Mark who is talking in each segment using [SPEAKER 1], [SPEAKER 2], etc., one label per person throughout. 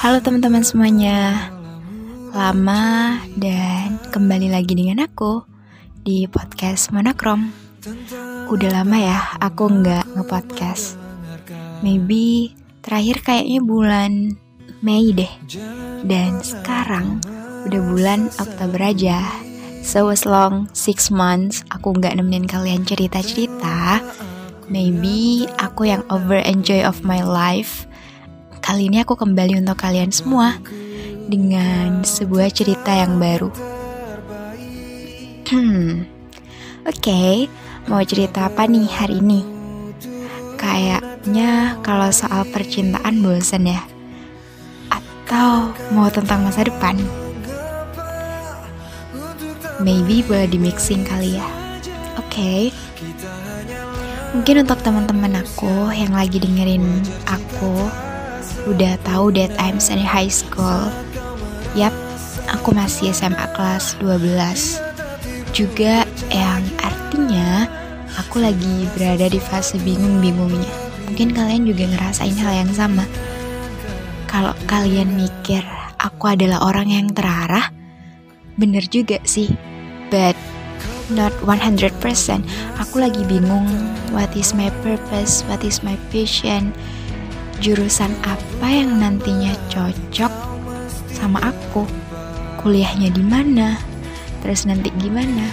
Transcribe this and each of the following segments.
[SPEAKER 1] Halo teman-teman semuanya. Lama dan kembali lagi dengan aku Di podcast Monokrom. Udah lama ya aku nggak nge-podcast. Maybe terakhir kayaknya bulan Mei deh. Dan sekarang udah bulan Oktober aja. So as long 6 months aku nggak nemenin kalian cerita-cerita Maybe aku yang over enjoy of my life Kali ini aku kembali untuk kalian semua dengan sebuah cerita yang baru. Hmm, oke, okay, mau cerita apa nih hari ini? Kayaknya kalau soal percintaan bosan ya? Atau mau tentang masa depan? Maybe boleh di mixing kali ya. Oke. Okay. Mungkin untuk teman-teman aku yang lagi dengerin aku udah tahu that I'm in high school. Yap, aku masih SMA kelas 12. Juga yang artinya aku lagi berada di fase bingung-bingungnya. Mungkin kalian juga ngerasain hal yang sama. Kalau kalian mikir aku adalah orang yang terarah, bener juga sih. But not 100%. Aku lagi bingung what is my purpose, what is my passion, jurusan apa yang nantinya cocok sama aku, kuliahnya di mana, terus nanti gimana.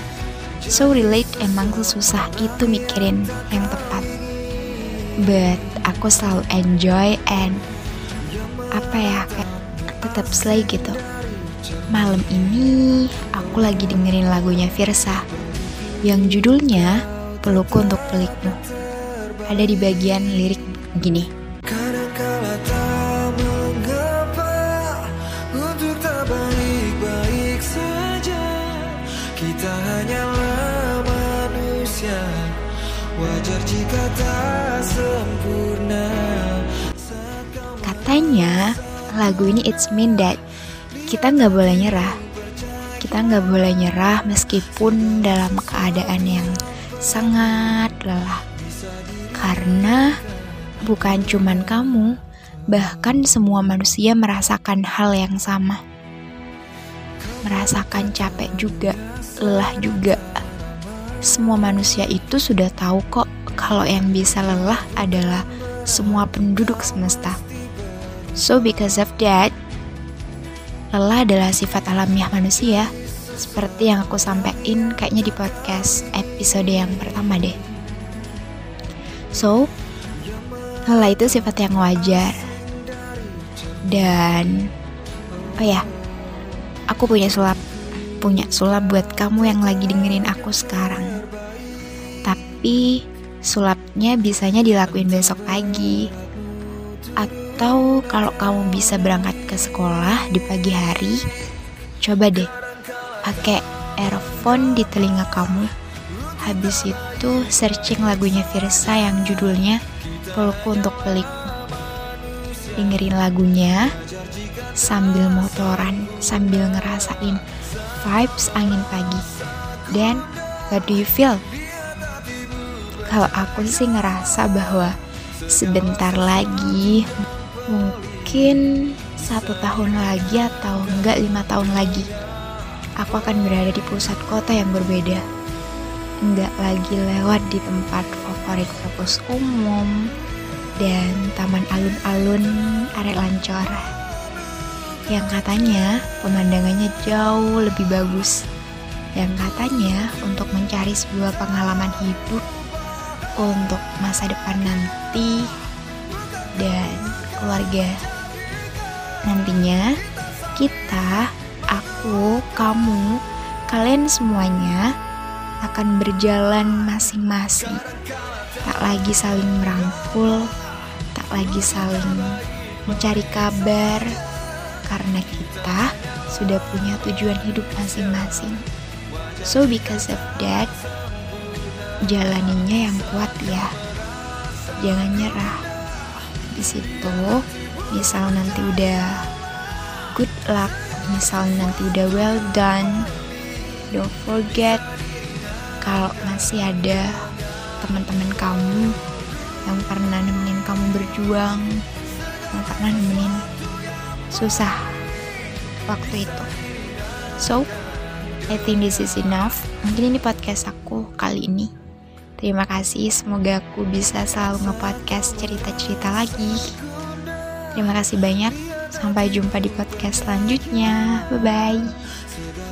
[SPEAKER 1] So relate emang susah itu mikirin yang tepat. But aku selalu enjoy and apa ya kayak tetap slay gitu. Malam ini aku lagi dengerin lagunya Virsa yang judulnya Pelukku untuk Pelikmu. Ada di bagian lirik gini. Katanya lagu ini it's mean that kita nggak boleh nyerah. Kita nggak boleh nyerah meskipun dalam keadaan yang sangat lelah. Karena bukan cuman kamu bahkan semua manusia merasakan hal yang sama. Merasakan capek juga lelah juga. Semua manusia itu sudah tahu kok kalau yang bisa lelah adalah semua penduduk semesta. So because of that, lelah adalah sifat alamiah manusia. Seperti yang aku sampaikan kayaknya di podcast episode yang pertama deh. So, lelah itu sifat yang wajar. Dan, oh ya, aku punya sulap punya sulap buat kamu yang lagi dengerin aku sekarang. Tapi sulapnya bisanya dilakuin besok pagi. Atau kalau kamu bisa berangkat ke sekolah di pagi hari, coba deh pakai earphone di telinga kamu. Habis itu searching lagunya Virsa yang judulnya Pelukku untuk Pelik. Dengerin lagunya sambil motoran, sambil ngerasain vibes angin pagi. Dan what do you feel? Kalau aku sih ngerasa bahwa sebentar lagi, mungkin satu tahun lagi atau enggak lima tahun lagi, aku akan berada di pusat kota yang berbeda. Enggak lagi lewat di tempat favorit kampus umum dan taman alun-alun area Lancora yang katanya pemandangannya jauh lebih bagus, yang katanya untuk mencari sebuah pengalaman hidup untuk masa depan nanti dan keluarga. Nantinya kita, aku, kamu, kalian semuanya akan berjalan masing-masing. Tak lagi saling merangkul, lagi saling mencari kabar, karena kita sudah punya tujuan hidup masing-masing. So because of that, jalaninya yang kuat ya. Jangan nyerah. Di situ, misal nanti udah good luck, misal nanti udah well done, don't forget kalau masih ada teman-teman kamu yang pernah nemenin kamu berjuang, yang pernah nemenin susah waktu itu. So, I think this is enough. Mungkin ini podcast aku kali ini. Terima kasih, semoga aku bisa selalu nge-podcast cerita-cerita lagi. Terima kasih banyak. Sampai jumpa di podcast selanjutnya. Bye bye.